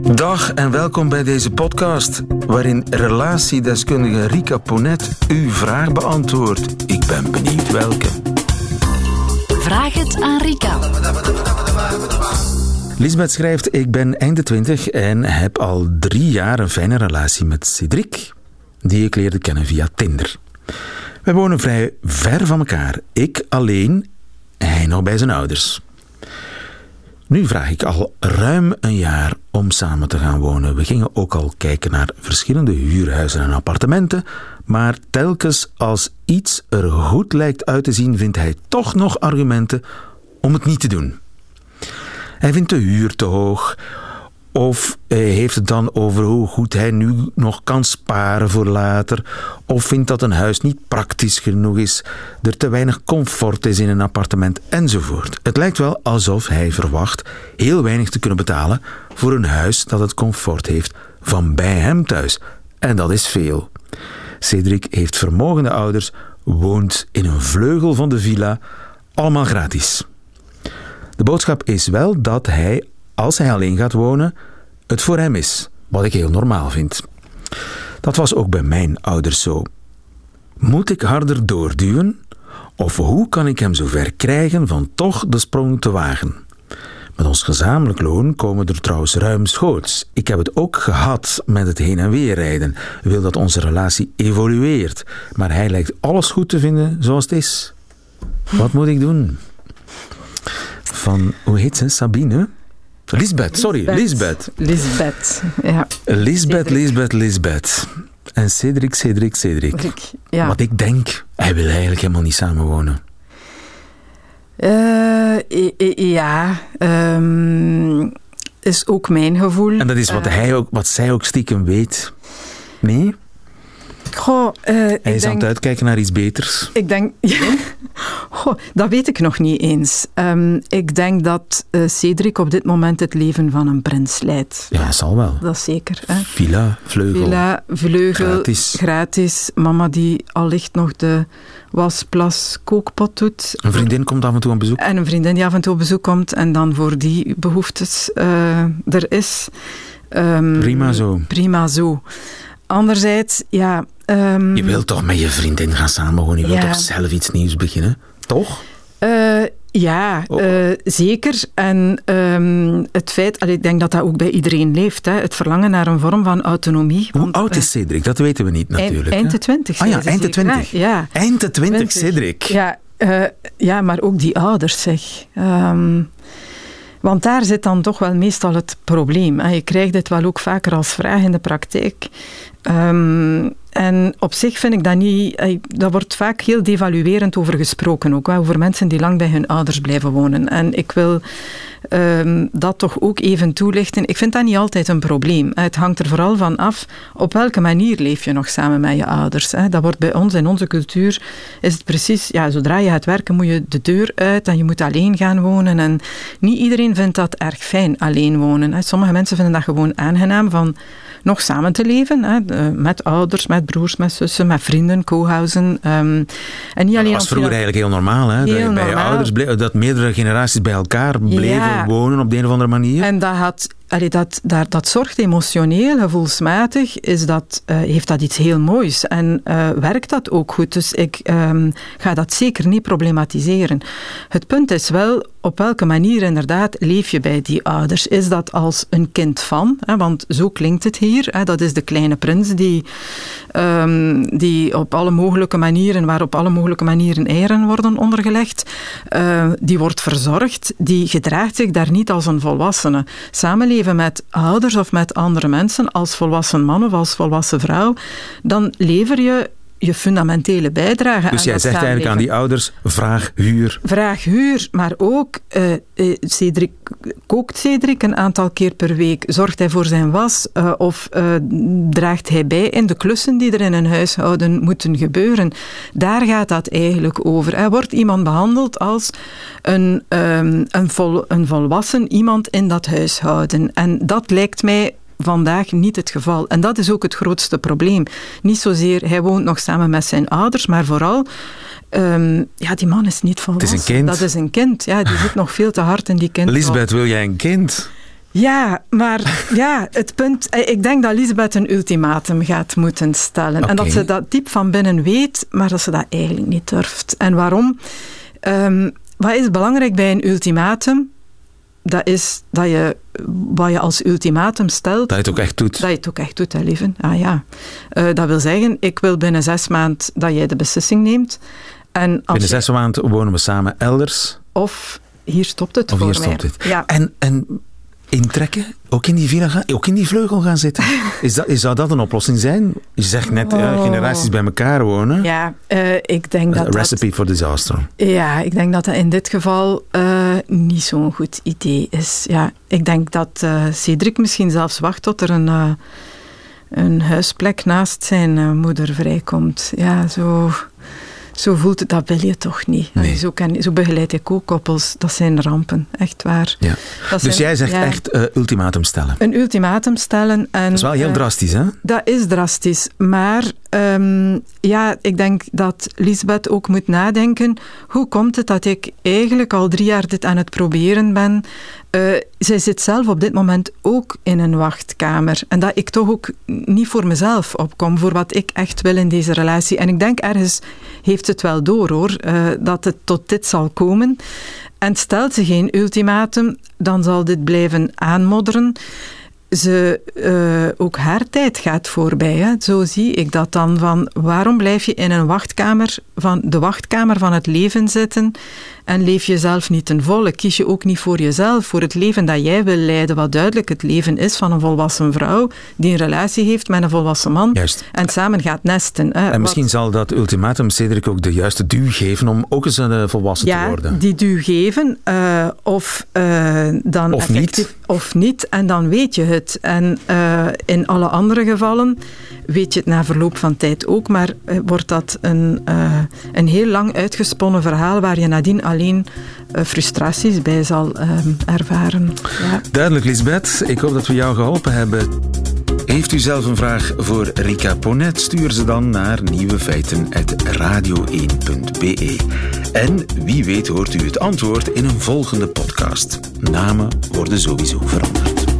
Dag en welkom bij deze podcast, waarin relatiedeskundige Rika Ponet uw vraag beantwoordt. Ik ben benieuwd welke. Vraag het aan Rika. Lisbeth schrijft: Ik ben einde 20 en heb al drie jaar een fijne relatie met Cedric, die ik leerde kennen via Tinder. We wonen vrij ver van elkaar. Ik alleen, hij nog bij zijn ouders. Nu vraag ik al ruim een jaar om samen te gaan wonen. We gingen ook al kijken naar verschillende huurhuizen en appartementen, maar telkens als iets er goed lijkt uit te zien, vindt hij toch nog argumenten om het niet te doen. Hij vindt de huur te hoog. Of hij heeft het dan over hoe goed hij nu nog kan sparen voor later. Of vindt dat een huis niet praktisch genoeg is, er te weinig comfort is in een appartement enzovoort. Het lijkt wel alsof hij verwacht heel weinig te kunnen betalen voor een huis dat het comfort heeft van bij hem thuis. En dat is veel. Cedric heeft vermogende ouders, woont in een vleugel van de villa, allemaal gratis. De boodschap is wel dat hij, als hij alleen gaat wonen, het voor hem is, wat ik heel normaal vind. Dat was ook bij mijn ouders zo. Moet ik harder doorduwen? Of hoe kan ik hem zover krijgen van toch de sprong te wagen? Met ons gezamenlijk loon komen er trouwens ruimschoots. Ik heb het ook gehad met het heen en weer rijden. Wil dat onze relatie evolueert. Maar hij lijkt alles goed te vinden zoals het is. Wat moet ik doen? Van, hoe heet ze? Sabine? Lisbeth, sorry, Lisbeth. Lisbeth, ja. Lisbeth, Lisbeth, Lisbeth. En Cedric, Cedric, Cedric. Cedric, ja. Want ik denk, hij wil eigenlijk helemaal niet samenwonen. Eh, i- ja, ehm, is ook mijn gevoel. En dat is wat, Eh, hij ook, wat zij ook stiekem weet. Nee? Goh, eh, Hij ik, is aan het denk, uitkijken naar iets beters. ik denk... Goh, dat weet ik nog niet eens. Ehm, ik denk dat eh, Cedric op dit moment het leven van een prins leidt. Ja, zal wel. Dat is zeker. Hè? Villa, vleugel. Villa, vleugel, Gratis. gratis. Mama die allicht nog de wasplas kookpot doet. Een vriendin komt af en toe op bezoek. En een vriendin die af en toe op bezoek komt en dan voor die behoeftes eh, er is. Ehm, Prima zo. Prima zo. Anderzijds, ja... ehm, Je wilt toch met je vriendin gaan samenwonen? Je wilt Ja. toch zelf iets nieuws beginnen? Toch? eh, ja, Oh. eh, zeker. En ehm, het feit, allee, ik denk dat dat ook bij iedereen leeft, hè, het verlangen naar een vorm van autonomie. Hoe want, oud eh, is Cedric? Dat weten we niet natuurlijk. Eind, eind de twintig. Ah ja, eind de? 20. Ja. Eind de 20, 20. Cedric. Ja, eh, ja, maar ook die ouders, zeg. Ehm, want daar zit dan toch wel meestal het probleem. Je krijgt dit wel ook vaker als vraag in de praktijk. Ehm, op zich vind ik dat niet... Daar wordt vaak heel devaluerend over gesproken ook. Over mensen die lang bij hun ouders blijven wonen. En ik wil ehm, dat toch ook even toelichten. Ik vind dat niet altijd een probleem. Het hangt er vooral van af op welke manier leef je nog samen met je ouders. Dat wordt bij ons in onze cultuur is het precies, ja, zodra je gaat werken moet je de deur uit en je moet alleen gaan wonen. En niet iedereen vindt dat erg fijn, alleen wonen. Sommige mensen vinden dat gewoon aangenaam van nog samen te leven, hè, met ouders, met broers, met zussen, met vrienden, co-housen. ehm, en niet alleen Dat was vroeger eigenlijk heel normaal, hè? dat bij normaal. ouders dat meerdere generaties bij elkaar bleven Ja. wonen op de een of andere manier. En dat, had, allee, dat, dat, zorgt emotioneel, gevoelsmatig, is dat, eh, heeft dat iets heel moois. En eh, werkt dat ook goed. Dus ik ehm, ga dat zeker niet problematiseren. Het punt is wel, op welke manier inderdaad leef je bij die ouders? Is dat als een kind van? Hè, want zo klinkt het hier. Hè, dat is de kleine prins die, ehm, die op alle mogelijke manieren, waar op alle mogelijke manieren eieren worden ondergelegd, eh, die wordt verzorgd, die gedraagt zich daar niet als een volwassene. Met ouders of met andere mensen, als volwassen man of als volwassen vrouw, dan lever je je fundamentele bijdrage dus aan jij zegt eigenlijk aan die ouders, vraag huur. Vraag huur, maar ook eh, Cedric, kookt Cedric een aantal keer per week? Zorgt hij voor zijn was? eh, of draagt hij bij in de klussen die er in een huishouden moeten gebeuren? Daar gaat dat eigenlijk over. Er wordt iemand behandeld als een, ehm, een, vol, een volwassen iemand in dat huishouden. En dat lijkt mij vandaag niet het geval. En dat is ook het grootste probleem. Niet zozeer, hij woont nog samen met zijn ouders, maar vooral, ehm, ja, die man is niet volwassen. een kind. Dat is een kind, ja, die zit nog veel te hard in die kind. Lisbeth, wil jij een kind? Ja, maar ja, het punt... eh, Ik denk dat Lisbeth een ultimatum gaat moeten stellen. En dat ze dat diep van binnen weet, maar dat ze dat eigenlijk niet durft. En waarom? Ehm, wat is belangrijk bij een ultimatum? Dat is dat je wat je als ultimatum stelt, Dat je het ook echt doet. dat je het ook echt doet, hè, lieve. Ah ja. Eh, dat wil zeggen, ik wil binnen zes maanden dat jij de beslissing neemt. En als Binnen je- zes maanden wonen we samen elders. Of hier stopt het Of voor hier mij. stopt het. Ja. En, en intrekken? Ook in die villa gaan? Ook in die vleugel gaan zitten? Is dat, is, zou dat een oplossing zijn? Je zegt net, ja, Oh. generaties bij elkaar wonen. Ja, eh, ik denk A dat dat, recipe for disaster. ja, ik denk dat dat in dit geval eh, niet zo'n goed idee is. Ja, ik denk dat eh, Cedric misschien zelfs wacht tot er een, eh, een huisplek naast zijn eh, moeder vrijkomt. Ja, zo, zo voelt het, dat wil je toch niet. Nee. Zo, zo begeleid ik ook koppels. Dat zijn rampen, echt waar. Ja. Dat Dus zijn- jij zegt ja, echt eh, ultimatum stellen. Een ultimatum stellen. En, Dat is wel heel eh, drastisch, hè? Dat is drastisch. Maar ehm, ja, ik denk dat Lisbeth ook moet nadenken. Hoe komt het dat ik eigenlijk al drie jaar dit aan het proberen ben? Eh, zij zit zelf op dit moment ook in een wachtkamer. En dat ik toch ook niet voor mezelf opkom, voor wat ik echt wil in deze relatie. En ik denk ergens heeft het wel door hoor, eh, dat het tot dit zal komen. En stelt ze geen ultimatum, dan zal dit blijven aanmodderen ze, eh, ook haar tijd gaat voorbij. Hè. Zo zie ik dat dan. Van waarom blijf je in een wachtkamer, van de wachtkamer van het leven zitten en leef je zelf niet ten volle? Kies je ook niet voor jezelf, voor het leven dat jij wil leiden, wat duidelijk het leven is van een volwassen vrouw die een relatie heeft met een volwassen man Juist. en samen gaat nesten. Hè. En Wat- misschien zal dat ultimatum Cedric ook de juiste duw geven om ook eens een eh, volwassen te ja, worden. die duw geven. eh, of eh, dan Of niet. effectief- Of niet. En dan weet je het. En in alle andere gevallen weet je het na verloop van tijd ook. Maar wordt dat een, een heel lang uitgesponnen verhaal waar je nadien alleen eh, frustraties bij zal eh, ervaren. Ja. Duidelijk, Lisbeth. Ik hoop dat we jou geholpen hebben. Heeft u zelf een vraag voor Rika Ponet? Stuur ze dan naar nieuwefeiten.radio1.be. En wie weet hoort u het antwoord in een volgende podcast. Namen worden sowieso veranderd.